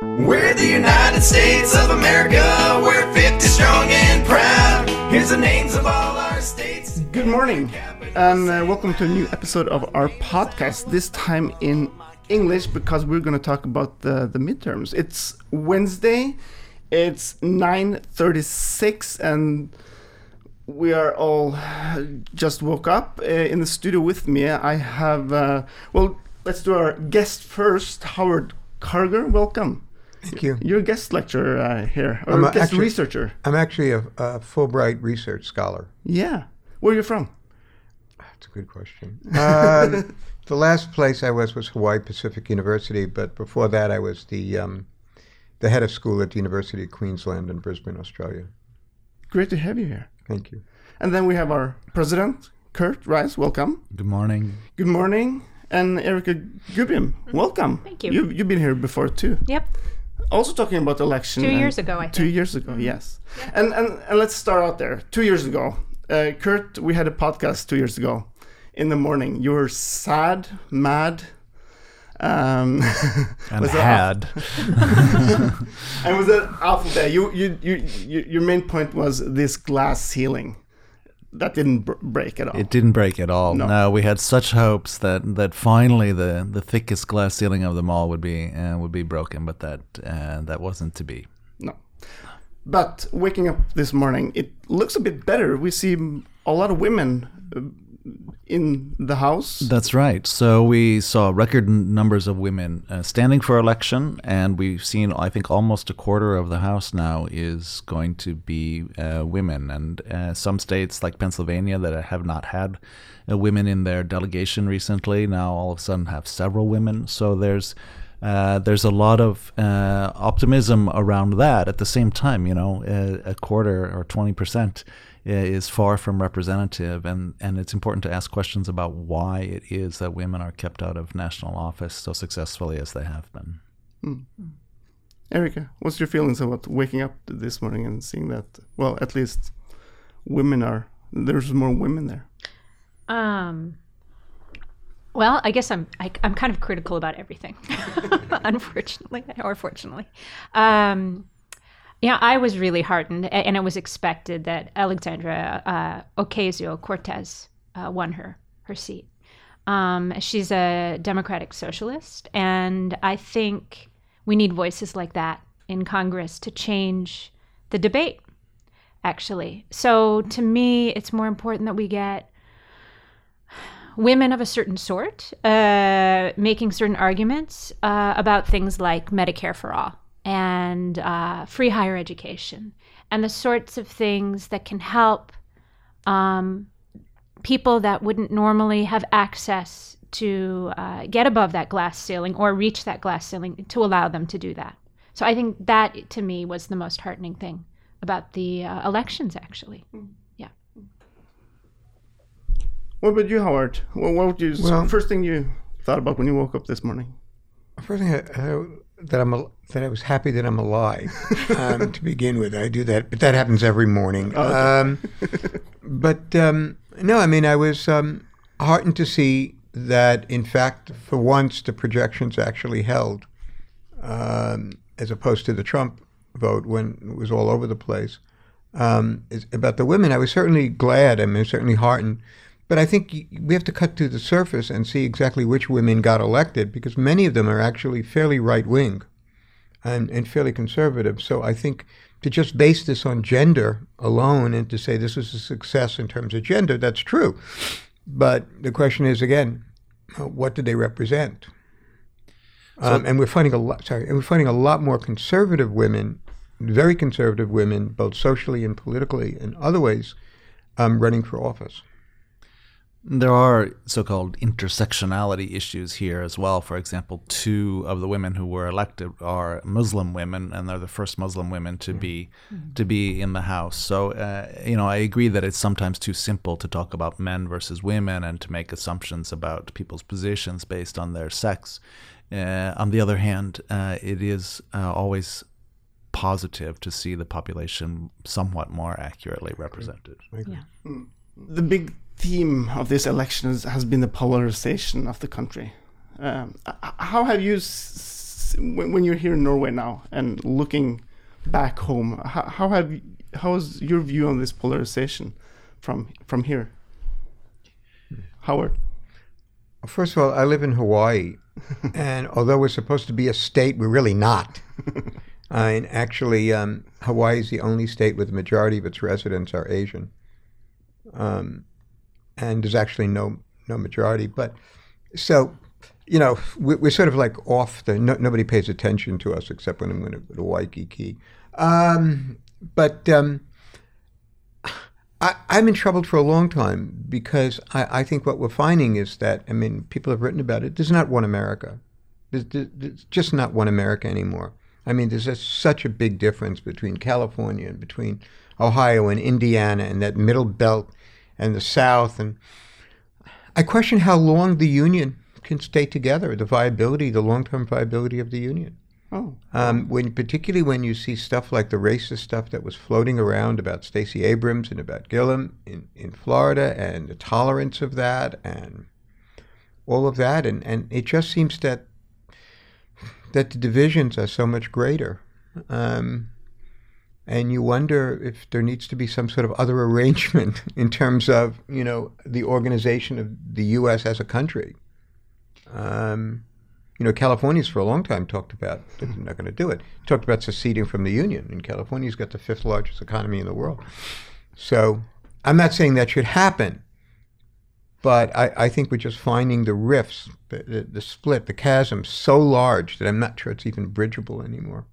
We're the United States of America. We're 50 strong and proud. Here's the names of all our states. Good morning, and uh, welcome to a new episode of our podcast. This time in English because we're going to talk about the, the midterms. It's Wednesday. It's 9:36, and we are all just woke up. Uh, in the studio with me, I have uh, well. Let's do our guest first. Howard Karger, welcome. Thank you. You're a guest lecturer uh, here, or I'm a- guest actually- researcher. I'm actually a, a Fulbright research scholar. Yeah. Where are you from? That's a good question. Uh, the last place I was was Hawaii Pacific University, but before that, I was the um, the head of school at the University of Queensland in Brisbane, Australia. Great to have you here. Thank you. And then we have our president, Curt Rice. Welcome. Good morning. Good morning. And Erika Gubrium, welcome. Thank you. you. You've been here before too. Yep. Also talking about election. Two years ago, I think. Two years ago, yes. And, and and let's start out there. Two years ago, uh, Curt, we had a podcast two years ago. In the morning, you were sad, mad, um, And Was had. and was that awful day? You, you, you, you, your main point was this glass ceiling that didn't br- break at all. It didn't break at all. No. No, we had such hopes that that finally the the thickest glass ceiling of them all would be uh, would be broken, but that uh, that wasn't to be. No. But waking up this morning, it looks a bit better. We see a lot of women uh, in the house. That's right. So we saw record numbers of women uh, standing for election, and we've seen, I think, almost a quarter of the House now is going to be uh, women. And uh, some states, like Pennsylvania, that have not had uh, women in their delegation recently, now all of a sudden have several women. So there's uh, there's a lot of uh, optimism around that. At the same time, you know, a, a quarter or twenty percent is far from representative, and, and it's important to ask questions about why it is that women are kept out of national office so successfully as they have been. Erika, what's your feelings about waking up this morning and seeing that, well, at least women are, there's more women there. Um. Well, I guess I'm I, I'm kind of critical about everything, unfortunately or fortunately. Um, yeah, I was really heartened, and it was expected that Alexandra uh, Ocasio Cortez uh, won her her seat. Um, she's a democratic socialist, and I think we need voices like that in Congress to change the debate. Actually, so to me, it's more important that we get women of a certain sort uh, making certain arguments uh, about things like Medicare for all and uh, free higher education and the sorts of things that can help um, people that wouldn't normally have access to uh, get above that glass ceiling or reach that glass ceiling to allow them to do that. So I think that to me was the most heartening thing about the uh, elections, actually. Yeah. What about you, Howard? What would you, Well- first thing you thought about when you woke up this morning? First thing, I, I, that I'm that I was happy that I'm alive um, to begin with. I do that, but that happens every morning. Um, but um, no, I mean, I was um, heartened to see that, in fact, for once, the projections actually held, um, as opposed to the Trump vote when it was all over the place. Um, is- about the women, I was certainly glad. I mean, certainly heartened. But I think we have to cut to the surface and see exactly which women got elected because many of them are actually fairly right wing and, and fairly conservative. So I think to just base this on gender alone and to say this is a success in terms of gender, that's true. But the question is again, what do they represent? Um, and we're finding a lot. Sorry, and we're finding a lot more conservative women, very conservative women, both socially and politically and other ways, um, running for office. There are so-called intersectionality issues here as well. For example, two of the women who were elected are Muslim women, and they're the first Muslim women to be to be in the House. So, uh, you know, I agree that it's sometimes too simple to talk about men versus women and to make assumptions about people's positions based on their sex. Uh, on the other hand, uh, it is uh, always positive to see the population somewhat more accurately represented. Yeah. The big theme of this election has been the polarization of the country. Um, how have you when, you're here in Norway now and looking back home, how, have you, how is your view on this polarization from from here? Howard. First of all, I live in Hawaii, and although we're supposed to be a state, we're really not. Uh, and actually, um, Hawaii is the only state with the majority of its residents are Asian, um, and there's actually no no majority. But so, you know, we, we're sort of like off the. No, nobody pays attention to us except when I'm going to go to Waikiki. Um, but um, I, I'm in trouble for a long time because I, I think what we're finding is that I mean people have written about it. There's not one America. There's, there's just not one America anymore. I mean, there's a, such a big difference between California and between Ohio and Indiana and that middle belt and the South. And I question how long the Union can stay together, the viability, the long-term viability of the Union. Oh, Um, when particularly when you see stuff like the racist stuff that was floating around about Stacey Abrams and about Gillum in, in Florida and the tolerance of that and all of that and, and it just seems that that the divisions are so much greater. Um, and you wonder if there needs to be some sort of other arrangement in terms of, you know, the organization of the U.S. as a country. Um, you know, California's for a long time talked about they're not going to do it. Talked about seceding from the union, and California's got the fifth largest economy in the world. So I'm not saying that should happen, but I, I think we're just finding the rifts, the, the, the split, the chasm so large that I'm not sure it's even bridgeable anymore.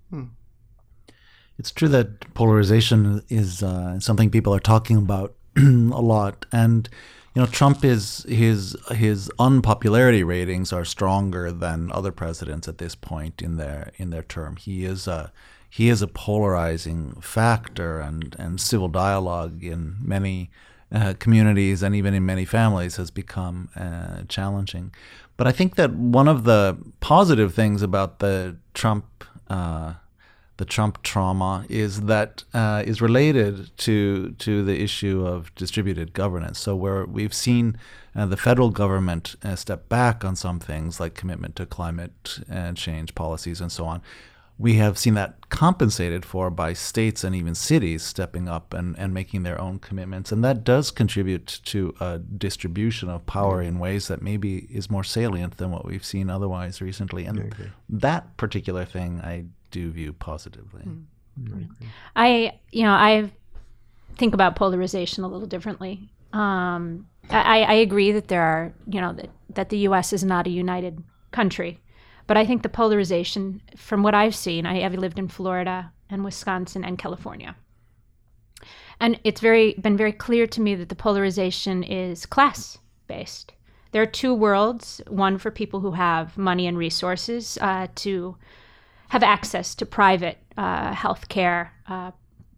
It's true that polarization is uh, something people are talking about a lot, and you know, Trump is his his unpopularity ratings are stronger than other presidents at this point in their in their term. He is a he is a polarizing factor, and and civil dialogue in many uh, communities and even in many families has become uh, challenging. But I think that one of the positive things about the Trump uh, the Trump trauma is that uh, is related to to the issue of distributed governance. So where we've seen uh, the federal government uh, step back on some things like commitment to climate uh, change policies and so on, we have seen that compensated for by states and even cities stepping up and, and making their own commitments. And that does contribute to a distribution of power in ways that maybe is more salient than what we've seen otherwise recently. And that particular thing I do view positively. I, you know, I think about polarization a little differently. Um, I, I agree that there are, you know, that, that the U.S. is not a united country, but I think the polarization, from what I've seen, I have lived in Florida and Wisconsin and California, and it's very been very clear to me that the polarization is class based. There are two worlds: one for people who have money and resources uh, to have access to private uh, health care, uh,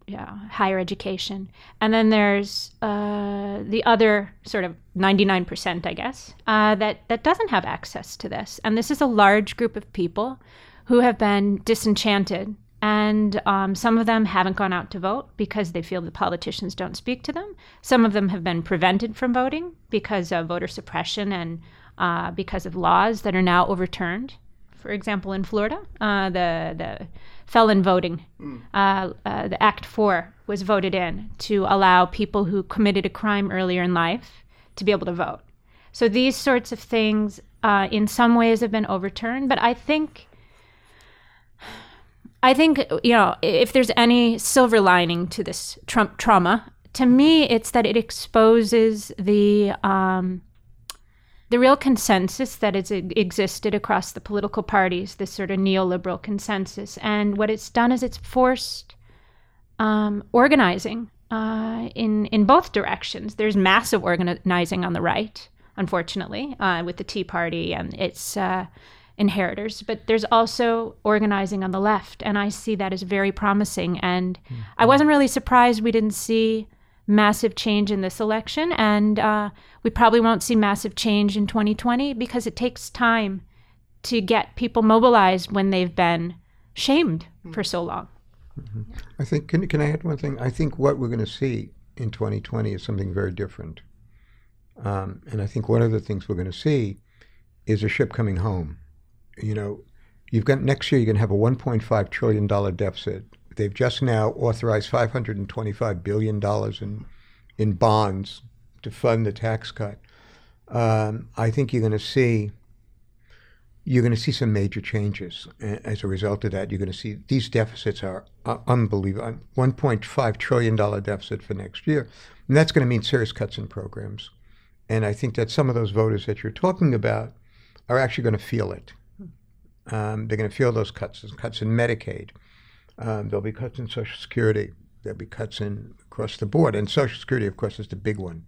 yeah, higher education. And then there's uh, the other sort of 99%, I guess, uh, that, that doesn't have access to this. And this is a large group of people who have been disenchanted. And um, some of them haven't gone out to vote because they feel the politicians don't speak to them. Some of them have been prevented from voting because of voter suppression and uh, because of laws that are now overturned for example, in Florida, uh, the the felon voting, uh, uh, the Act Four was voted in to allow people who committed a crime earlier in life to be able to vote. So these sorts of things, uh, in some ways, have been overturned. But I think, I think you know, if there's any silver lining to this Trump trauma, to me, it's that it exposes the um, the real consensus that has existed across the political parties, this sort of neoliberal consensus. And what it's done is it's forced um, organizing uh, in in both directions. There's massive organizing on the right, unfortunately, uh, with the Tea Party and its uh, inheritors, but there's also organizing on the left, and I see that as very promising. And I wasn't really surprised we didn't see massive change in this election, and uh, we probably won't see massive change in 2020 because it takes time to get people mobilized when they've been shamed for so long. I think, can, can I add one thing? I think what we're going to see in 2020 is something very different. Um, and I think one of the things we're going to see is a ship coming home. You know, you've got next year you're going to have a 1.5 trillion dollar deficit. They've just now authorized 525 billion dollars in in bonds to fund the tax cut. Um, I think you're going to see you're going to see some major changes as a result of that. You're going to see these deficits are uh, unbelievable. 1.5 trillion dollar deficit for next year, and that's going to mean serious cuts in programs. And I think that some of those voters that you're talking about are actually going to feel it. Um, they're going to feel those cuts, cuts in Medicaid. Um, there'll be cuts in Social Security. There'll be cuts in across the board. And Social Security, of course, is the big one.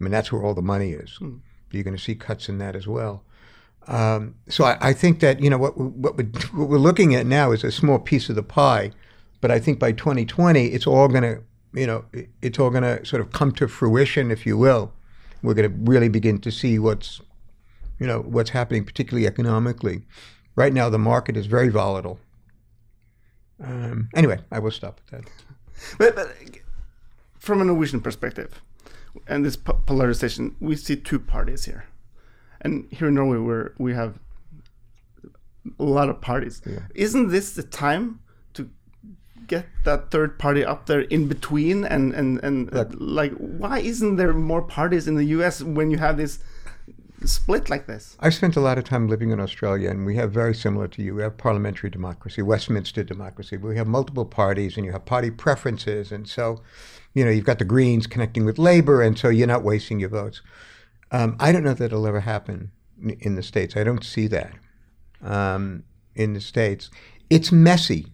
I mean, that's where all the money is. You're going to see cuts in that as well. Um, so I, I think that you know what what we're, what we're looking at now is a small piece of the pie, but I think by 2020 it's all going to you know it- it's all going to sort of come to fruition, if you will. We're going to really begin to see what's you know what's happening, particularly economically. Right now, the market is very volatile. Um, anyway, I will stop at that. But, but from a Norwegian perspective, and this polarization, we see two parties here, and here in Norway, where we have a lot of parties. Isn't this the time to get that third party up there in between? And and and uh, like, why isn't there more parties in the U.S. when you have this split like this? I've spent a lot of time living in Australia, and we have very similar to you. We have parliamentary democracy, Westminster democracy. We have multiple parties, and you have party preferences, and so, you know, you've got the Greens connecting with Labor, and so you're not wasting your votes. Um, I don't know that it'll ever happen in- the states. I don't see that um, in the states. It's messy,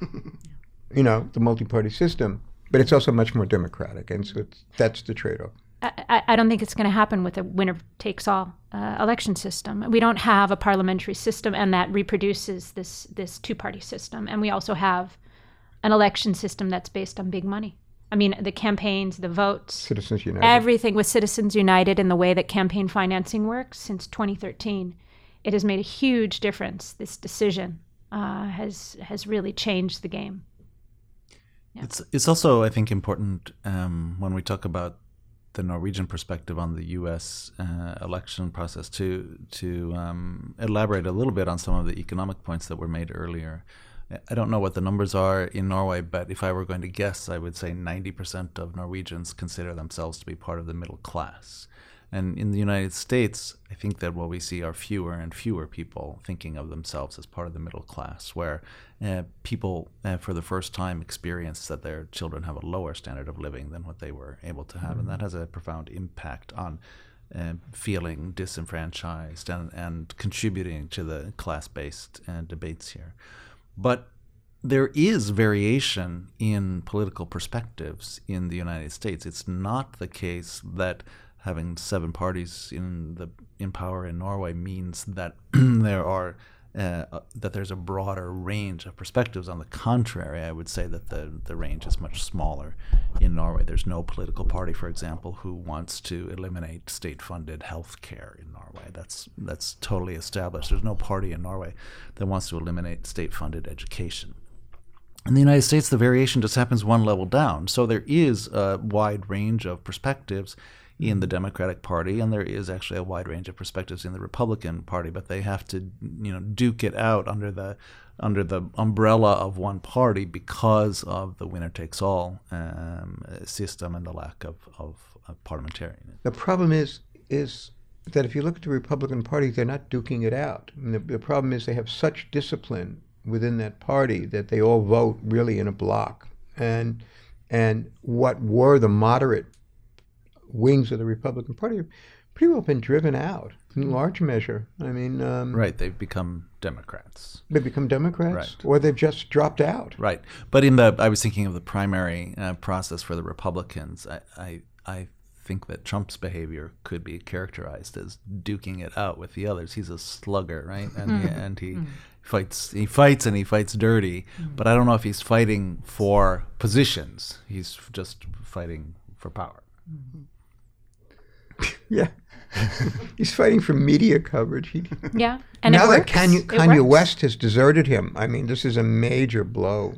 you know, the multi-party system, but it's also much more democratic, and so it's, that's the trade-off. I, I- I don't think it's going to happen with a winner takes all uh, election system. We don't have a parliamentary system, and that reproduces this this two party system. And we also have an election system that's based on big money. I mean, the campaigns, the votes, Citizens United. everything with Citizens United and the way that campaign financing works since 2013, it has made a huge difference. This decision uh, has has really changed the game. It's it's also I think important um, when we talk about the Norwegian perspective on the U.S. Uh, election process to to um, elaborate a little bit on some of the economic points that were made earlier. I- I don't know what the numbers are in Norway, but if I were going to guess, I would say 90% of Norwegians consider themselves to be part of the middle class. And in the United States, I think that what we see are fewer and fewer people thinking of themselves as part of the middle class, where uh, people, uh, for the first time, experience that their children have a lower standard of living than what they were able to have. And that has a profound impact on uh, feeling disenfranchised and, and contributing to the class based uh, debates here. But there is variation in political perspectives in the United States. It's not the case that having seven parties in the in power in Norway means that there are uh, uh, that there's a broader range of perspectives. On the contrary, I would say that the the range is much smaller in Norway. There's no political party, for example, who wants to eliminate state-funded health care in Norway. That's that's totally established. There's no party in Norway that wants to eliminate state-funded education. In the United States, the variation just happens one level down. So there is a wide range of perspectives in the Democratic Party, and there is actually a wide range of perspectives in the Republican Party. But they have to, you know, duke it out under the under the umbrella of one party because of the winner-takes-all um, system and the lack of, of, of parliamentarian. The problem is is that if you look at the Republican Party, they're not duking it out. The, the problem is they have such discipline within that party that they all vote really in a block. And and what were the moderate wings of the Republican Party have pretty well been driven out in hmm. large measure. I mean, um, Right, they've become Democrats. they become Democrats, Right. or they've just dropped out. Right, but in the I was thinking of the primary uh, process for the Republicans. I, I I think that Trump's behavior could be characterized as duking it out with the others. He's a slugger, right? And he, hmm. and he hmm. fights he fights and he fights dirty. But I don't know if he's fighting for positions. He's just fighting for power. Yeah. He's fighting for media coverage. He, Yeah, and now that. Kanye, Kanye. West has deserted him, I mean, this is a major blow.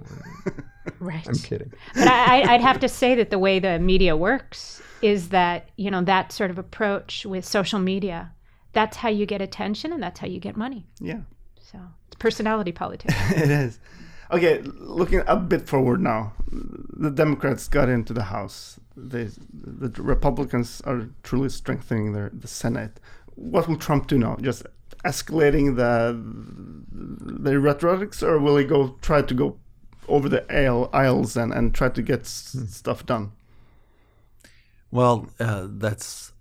right? I'm kidding. but I, I- I'd have to say that the way the media works is that you know that sort of approach with social media. That's how you get attention, and that's how you get money. Yeah. So it's personality politics. it is. Okay, looking a bit forward now, the Democrats got into the House. They, the Republicans are truly strengthening their the Senate. What will Trump do now? Just escalating the the rhetorics, or will he go try to go over the aisle, aisles and, and try to get s- stuff done? Well, uh, that's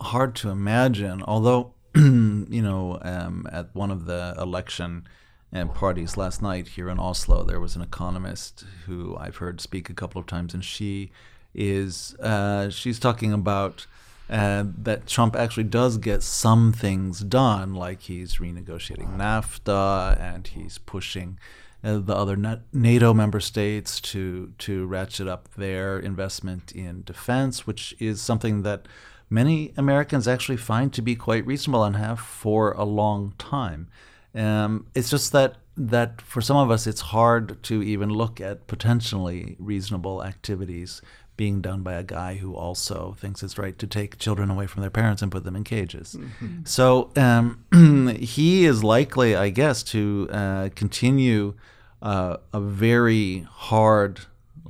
hard to imagine. Although, you know, um, at one of the election uh, parties last night here in Oslo, there was an economist who I've heard speak a couple of times, and she is uh, she's talking about. Uh, that Trump actually does get some things done, like he's renegotiating NAFTA and he's pushing uh, the other NATO member states to to ratchet up their investment in defense, which is something that many Americans actually find to be quite reasonable and have for a long time. Um, it's just that that for some of us, it's hard to even look at potentially reasonable activities being done by a guy who also thinks it's right to take children away from their parents and put them in cages. So um, he is likely, I guess, to uh, continue uh, a very hard,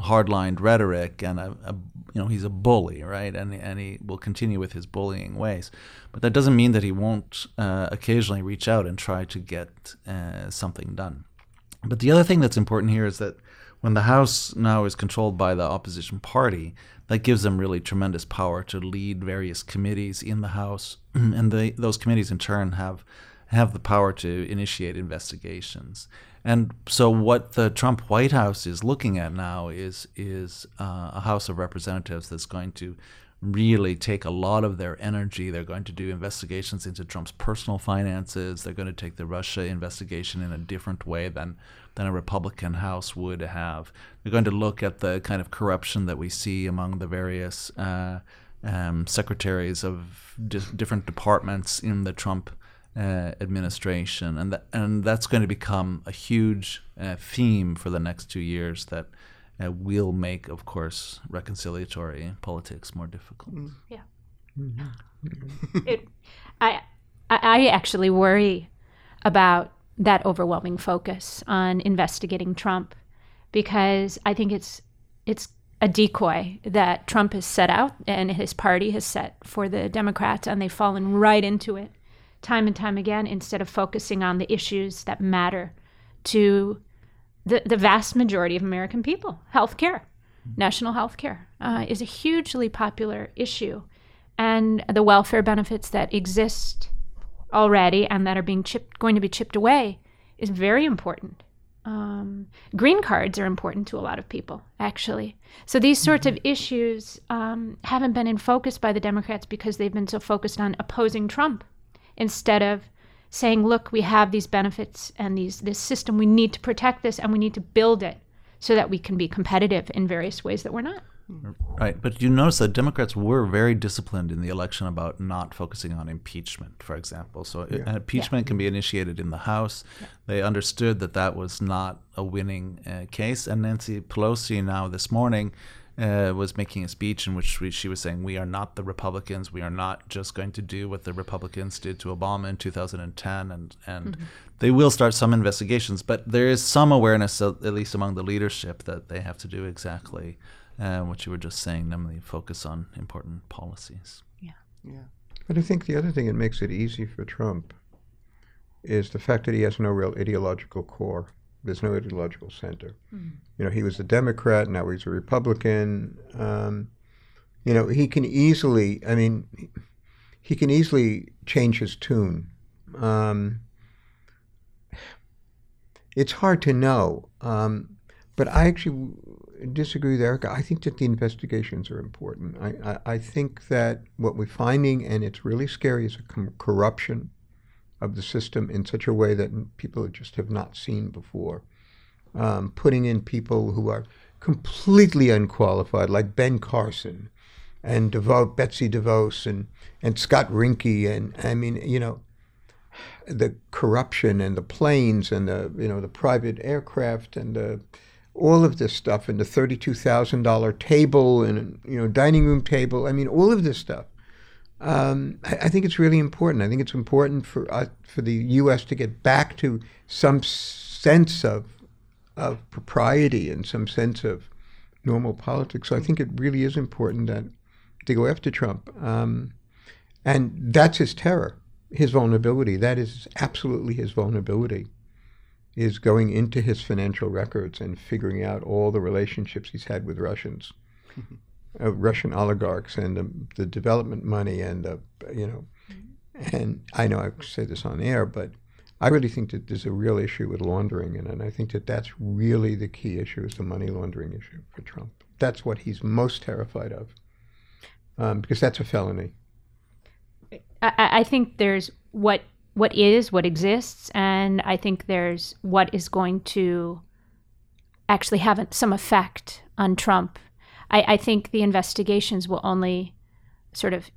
hard-lined rhetoric, and a, a you know he's a bully, right? And and he will continue with his bullying ways, but that doesn't mean that he won't uh, occasionally reach out and try to get uh, something done. But the other thing that's important here is that when the House now is controlled by the opposition party, that gives them really tremendous power to lead various committees in the House, and they, those committees in turn have have the power to initiate investigations. And so, what the Trump White House is looking at now is is uh, a House of Representatives that's going to really take a lot of their energy. They're going to do investigations into Trump's personal finances. They're going to take the Russia investigation in a different way than than a Republican House would have. They're going to look at the kind of corruption that we see among the various uh, um, secretaries of di- different departments in the Trump uh, administration, and that and that's going to become a huge uh, theme for the next two years. That uh, will make, of course, reconciliatory politics more difficult. Yeah. it, I, I I actually worry about that overwhelming focus on investigating Trump because I think it's it's a decoy that Trump has set out and his party has set for the Democrats, and they've fallen right into it time and time again instead of focusing on the issues that matter to the, the vast majority of American people. Health care, national health care, uh, is a hugely popular issue. And the welfare benefits that exist already and that are being chipped, going to be chipped away is very important. Um, green cards are important to a lot of people, actually. So these sorts of issues um, haven't been in focus by the Democrats because they've been so focused on opposing Trump instead of saying, "Look, we have these benefits and these this system. We need to protect this and we need to build it so that we can be competitive in various ways that we're not." Right, but you notice that Democrats were very disciplined in the election about not focusing on impeachment, for example. So an impeachment can be initiated in the House. They understood that that was not a winning uh, case, and Nancy Pelosi now this morning uh, was making a speech in which we, she was saying, "We are not the Republicans. We are not just going to do what the Republicans did to Obama in 2010, and and they will start some investigations. But there is some awareness, uh, at least among the leadership, that they have to do exactly." uh, what you were just saying, namely focus on important policies. Yeah, yeah. But I think the other thing that makes it easy for Trump is the fact that he has no real ideological core. There's no ideological center. You know, he was a Democrat, now he's a Republican. Um, you know, he can easily, I mean, he can easily change his tune. Um, it's hard to know. Um, but I actually disagree with Erika. I think that the investigations are important. I, I, I think that what we're finding, and it's really scary, is a com- corruption of the system in such a way that people just have not seen before. Um, putting in people who are completely unqualified, like Ben Carson and Betsy DeVos and, and Scott Rinke. And I mean, you know, the corruption and the planes and the, you know, the private aircraft and the, all of this stuff and the thirty-two thousand dollar table and you know dining room table. I mean, all of this stuff Um, I, I think it's really important. I think it's important for uh, for the U.S. to get back to some sense of of propriety and some sense of normal politics. So I think it really is important that they go after Trump, um, and that's his terror, his vulnerability. That is absolutely his vulnerability. Is going into his financial records and figuring out all the relationships he's had with Russians uh, Russian oligarchs and the, the development money and the, you know, and I know I say this on air, but I really think that there's a real issue with laundering, and, and I think that that's really the key issue is the money laundering issue for Trump. That's what he's most terrified of, um, because that's a felony. I, I think there's what what is what exists, and I think there's what is going to actually have some effect on Trump I, I think the investigations will only sort of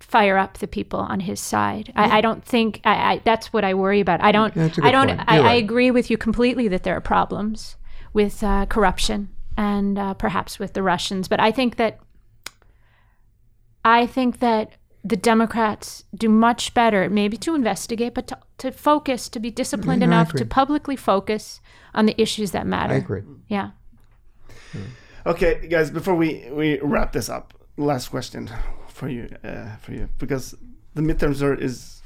fire up the people on his side. Yeah. I, I, don't think I, I, that's what I worry about. I don't. I don't. I, right. I, agree with you completely that there are problems with uh, corruption and uh, perhaps with the Russians, but I think that I think that the Democrats do much better, maybe to investigate, but to, to focus, to be disciplined no, enough to publicly focus on the issues that matter. I agree. Yeah. Hmm. Okay, guys, before we, we wrap this up, last question for you, uh, for you, because the midterms are is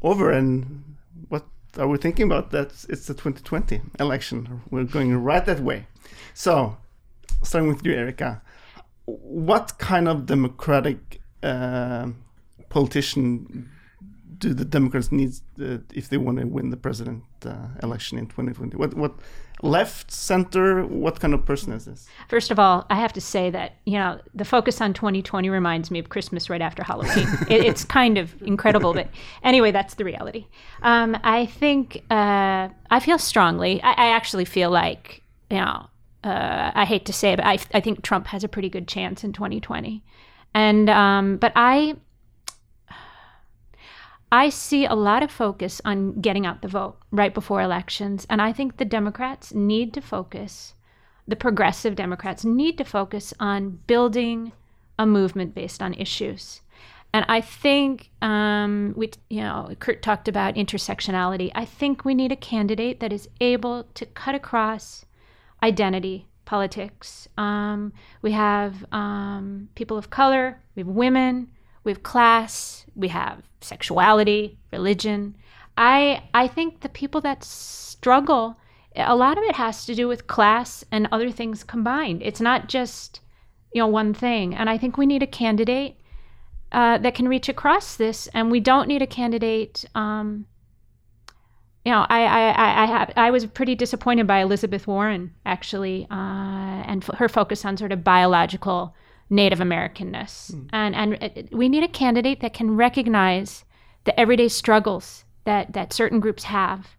over, and what are we thinking about? That it's the 2020 election. We're going right that way. So, starting with you, Erika, what kind of democratic uh, politician do the Democrats need uh, if they want to win the president uh, election in 2020? What what left, center? What kind of person is this? First of all, I have to say that you know the focus on 2020 reminds me of Christmas right after Halloween. it, it's kind of incredible, but anyway, that's the reality. Um, I think uh, I feel strongly. I, I, actually feel like you know. Uh, I hate to say it, but I, I think Trump has a pretty good chance in 2020. And um, but I I see a lot of focus on getting out the vote right before elections. And I think the Democrats need to focus, the progressive Democrats need to focus on building a movement based on issues. And I think um, we, you know, Curt talked about intersectionality. I think we need a candidate that is able to cut across identity politics. Um, we have um, people of color, we have women, we have class, we have sexuality, religion. I I think the people that struggle, a lot of it has to do with class and other things combined. It's not just you know one thing. And I think we need a candidate uh, that can reach across this, and we don't need a candidate. Um, you know, I I I, have, I was pretty disappointed by Elizabeth Warren actually, uh, and f- her focus on sort of biological Native Americanness. Mm. And, and uh, we need a candidate that can recognize the everyday struggles that, that certain groups have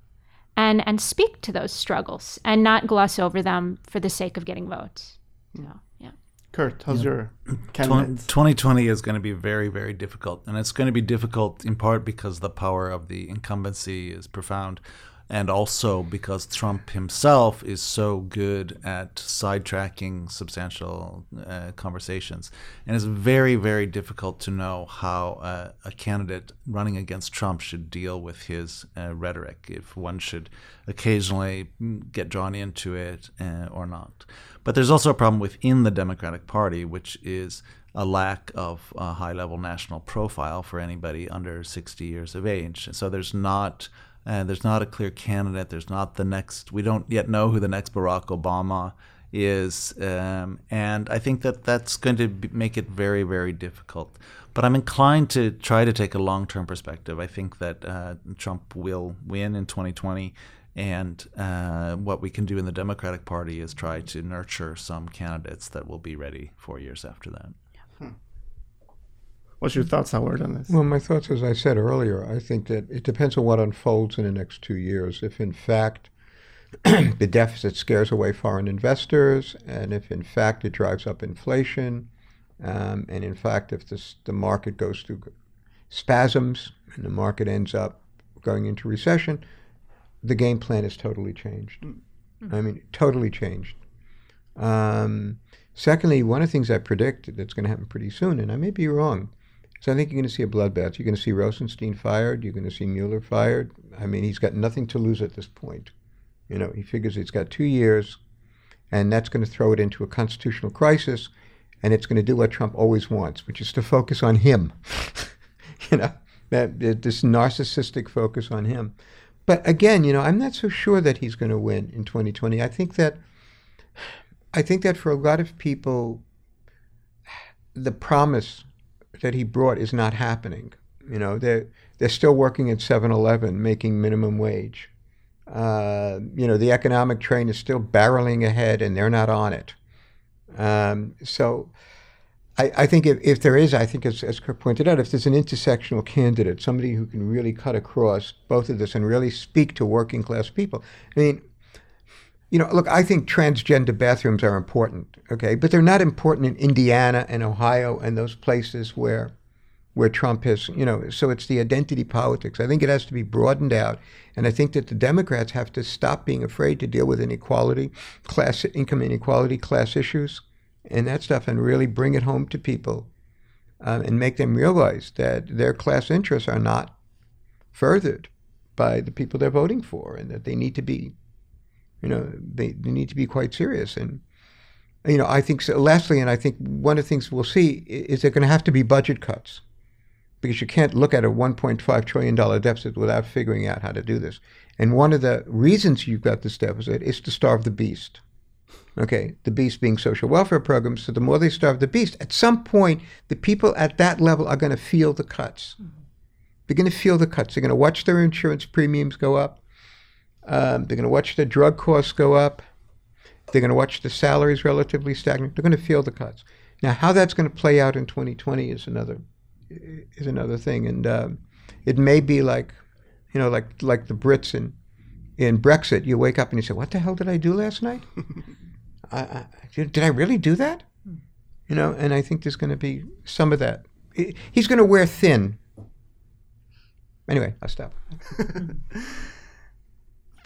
and, and speak to those struggles and not gloss over them for the sake of getting votes. So, yeah. Curt, how's yeah. your candidate? 2020 is going to be very, very difficult. And it's going to be difficult in part because the power of the incumbency is profound and also because Trump himself is so good at sidetracking substantial uh, conversations. And it's very, very difficult to know how uh, a candidate running against Trump should deal with his uh, rhetoric, if one should occasionally get drawn into it uh, or not. But there's also a problem within the Democratic Party, which is a lack of a high level national profile for anybody under 60 years of age. So there's not uh, there's not a clear candidate. There's not the next. We don't yet know who the next Barack Obama is, um, and I think that that's going to be, make it very, very difficult. But I'm inclined to try to take a long-term perspective. I think that uh, Trump will win in 2020, and uh, what we can do in the Democratic Party is try to nurture some candidates that will be ready four years after that. What's your thoughts, Howard, on this? Well, my thoughts, as I said earlier, I think that it depends on what unfolds in the next two years. If, in fact, the deficit scares away foreign investors, and if, in fact, it drives up inflation, um, and in fact, if this, the market goes through spasms and the market ends up going into recession, the game plan is totally changed. Mm-hmm. I mean, totally changed. Um, secondly, one of the things I predict that's going to happen pretty soon, and I may be wrong, So I think you're going to see a bloodbath. You're going to see Rosenstein fired. You're going to see Mueller fired. I mean, he's got nothing to lose at this point. You know, he figures he's got two years, and that's going to throw it into a constitutional crisis, and it's going to do what Trump always wants, which is to focus on him. you know, that this narcissistic focus on him. But again, you know, I'm not so sure that he's going to win in 2020. I think that I think that for a lot of people, the promise that he brought is not happening. You know, they're they're still working at 7-Eleven, making minimum wage. Uh, you know, the economic train is still barreling ahead, and they're not on it. Um, so, I, I, think if, if there is, I think as, as Kirk pointed out, if there's an intersectional candidate, somebody who can really cut across both of this and really speak to working class people. I mean, you know, look, I think transgender bathrooms are important, okay, but they're not important in Indiana and Ohio and those places where where Trump has, you know, so it's the identity politics. I think it has to be broadened out, and I think that the Democrats have to stop being afraid to deal with inequality, class income inequality, class issues, and that stuff, and really bring it home to people, um, and make them realize that their class interests are not furthered by the people they're voting for, and that they need to be you know, they, they need to be quite serious. And, you know, I think, so, lastly, and I think one of the things we'll see is there going to have to be budget cuts because you can't look at a $1.5 trillion deficit without figuring out how to do this. And one of the reasons you've got this deficit is to starve the beast. Okay, the beast being social welfare programs. So the more they starve the beast, at some point, the people at that level are going to mm-hmm. feel the cuts. They're going to feel the cuts. They're going to watch their insurance premiums go up. Um, they're going to watch the drug costs go up. They're going to watch the salaries relatively stagnant. They're going to feel the cuts. Now, how that's going to play out in 2020 is another is another thing, and uh, it may be like, you know, like like the Brits in in Brexit. You wake up and you say, "What the hell did I do last night? I, I, did I really do that?" You know, and I think there's going to be some of that. He's going to wear thin. Anyway, I'll stop.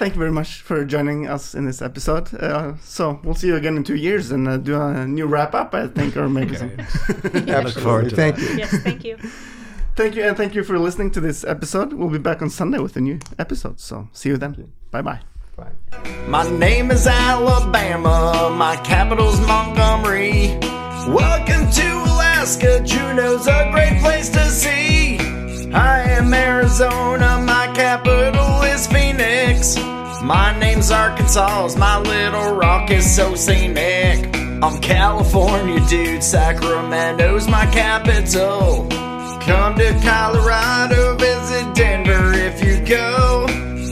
thank you very much for joining us in this episode. Uh, so we'll see you again in two years and uh, do a new wrap up, I think, or maybe some. look forward to Thank that. you. Yes, thank you. thank you, and thank you for listening to this episode. We'll be back on Sunday with a new episode. So see you then. Bye bye. Bye. My name is Alabama. My capital's Montgomery. Welcome to Alaska. Juneau's a great place to see. I am Arizona. My capital is Phoenix. My name's Arkansas, my little rock is so scenic. I'm California dude, Sacramento's my capital. Come to Colorado, visit Denver if you go.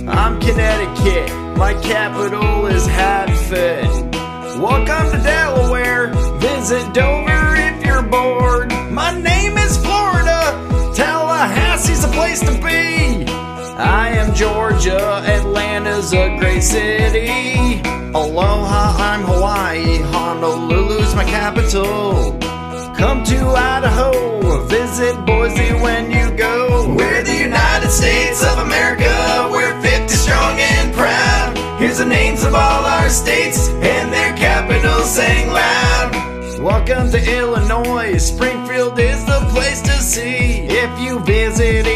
I'm Connecticut, my capital is Hartford. Welcome to Delaware, visit Dover if you're bored. My name is Florida, Tallahassee's a place to be. I am Georgia, Atlanta's a great city. Aloha, I'm Hawaii, Honolulu's my capital. Come to Idaho, visit Boise when you go. We're the United States of America, we're 50 strong and proud. Here's the names of all our states and their capitals saying loud. Welcome to Illinois. Springfield is the place to see. If you visit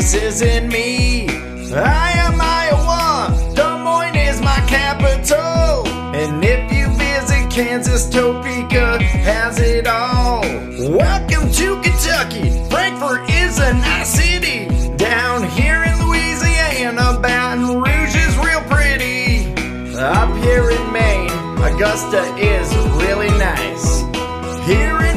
Indianapolis isn't me. I am Iowa. Des Moines is my capital. And if you visit Kansas, Topeka has it all. Welcome to Kentucky. Frankfort is a nice city. Down here in Louisiana, Baton Rouge is real pretty. Up here in Maine, Augusta is really nice. Here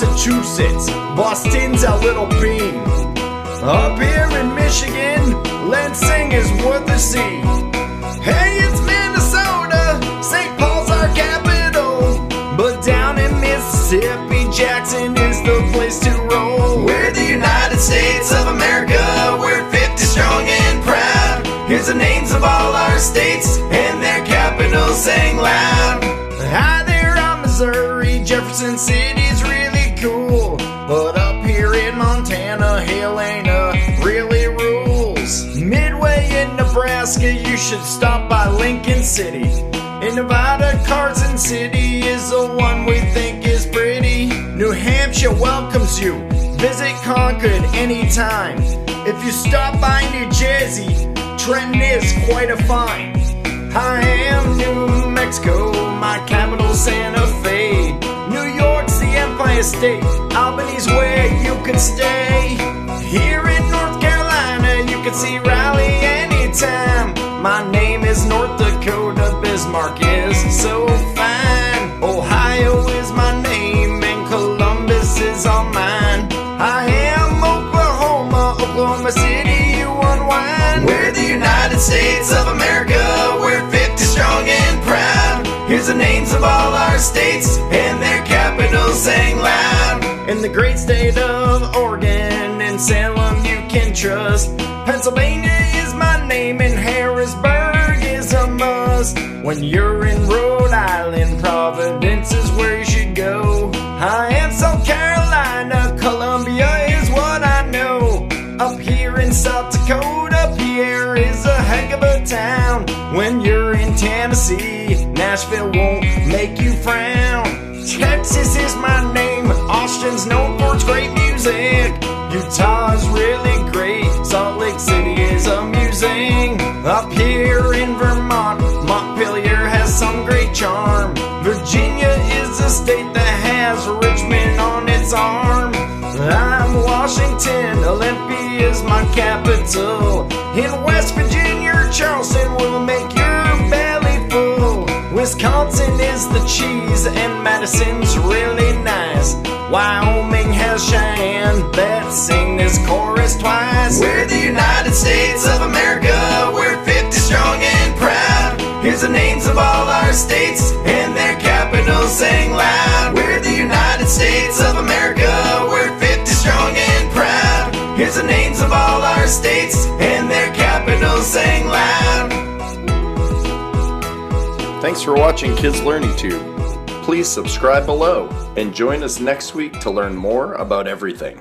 Massachusetts, Boston's a little bean. Up here in Michigan, Lansing is worth a see. Hey, it's Minnesota, St. Paul's our capital. But down in Mississippi, Jackson is the place to roll. We're the United States of America, we're 50 strong and proud. Here's the names of all our states and their capitals saying loud. Should stop by Lincoln City. In Nevada, Carson City is the one we think is pretty. New Hampshire welcomes you. Visit Concord anytime. If you stop by New Jersey, Trenton is quite a find. I am New Mexico, my capital Santa Fe. New York's the Empire State, Albany's where you can stay. Bismarck is so fine. Ohio is my name, and Columbus is all mine. I am Oklahoma, Oklahoma City, you unwind. We're the United States of America, we're 50 strong and proud. Here's the names of all our states and their capitals sang loud. In the great state of Oregon and Salem, you can trust. Pennsylvania is my name, and Harrisburg. When you're in Rhode Island, Providence is where you should go. I am South Carolina, Columbia is what I know. Up here in South Dakota, Pierre is a heck of a town. When you're in Tennessee, Nashville won't make you frown. Texas is my name, Austin's known for its great music. Utah's Washington, Olympia is my capital. In West Virginia, Charleston will make your belly full. Wisconsin is the cheese, and Madison's really nice. Wyoming has Cheyenne, let's sing this chorus twice. We're the United States of America, we're 50 strong and proud. Here's the names of all our states and their capitals sang loud. We're the United States of America, states and their capitals sang loud. Thanks for watching Kids Learning Tube. Please subscribe below and join us next week to learn more about everything.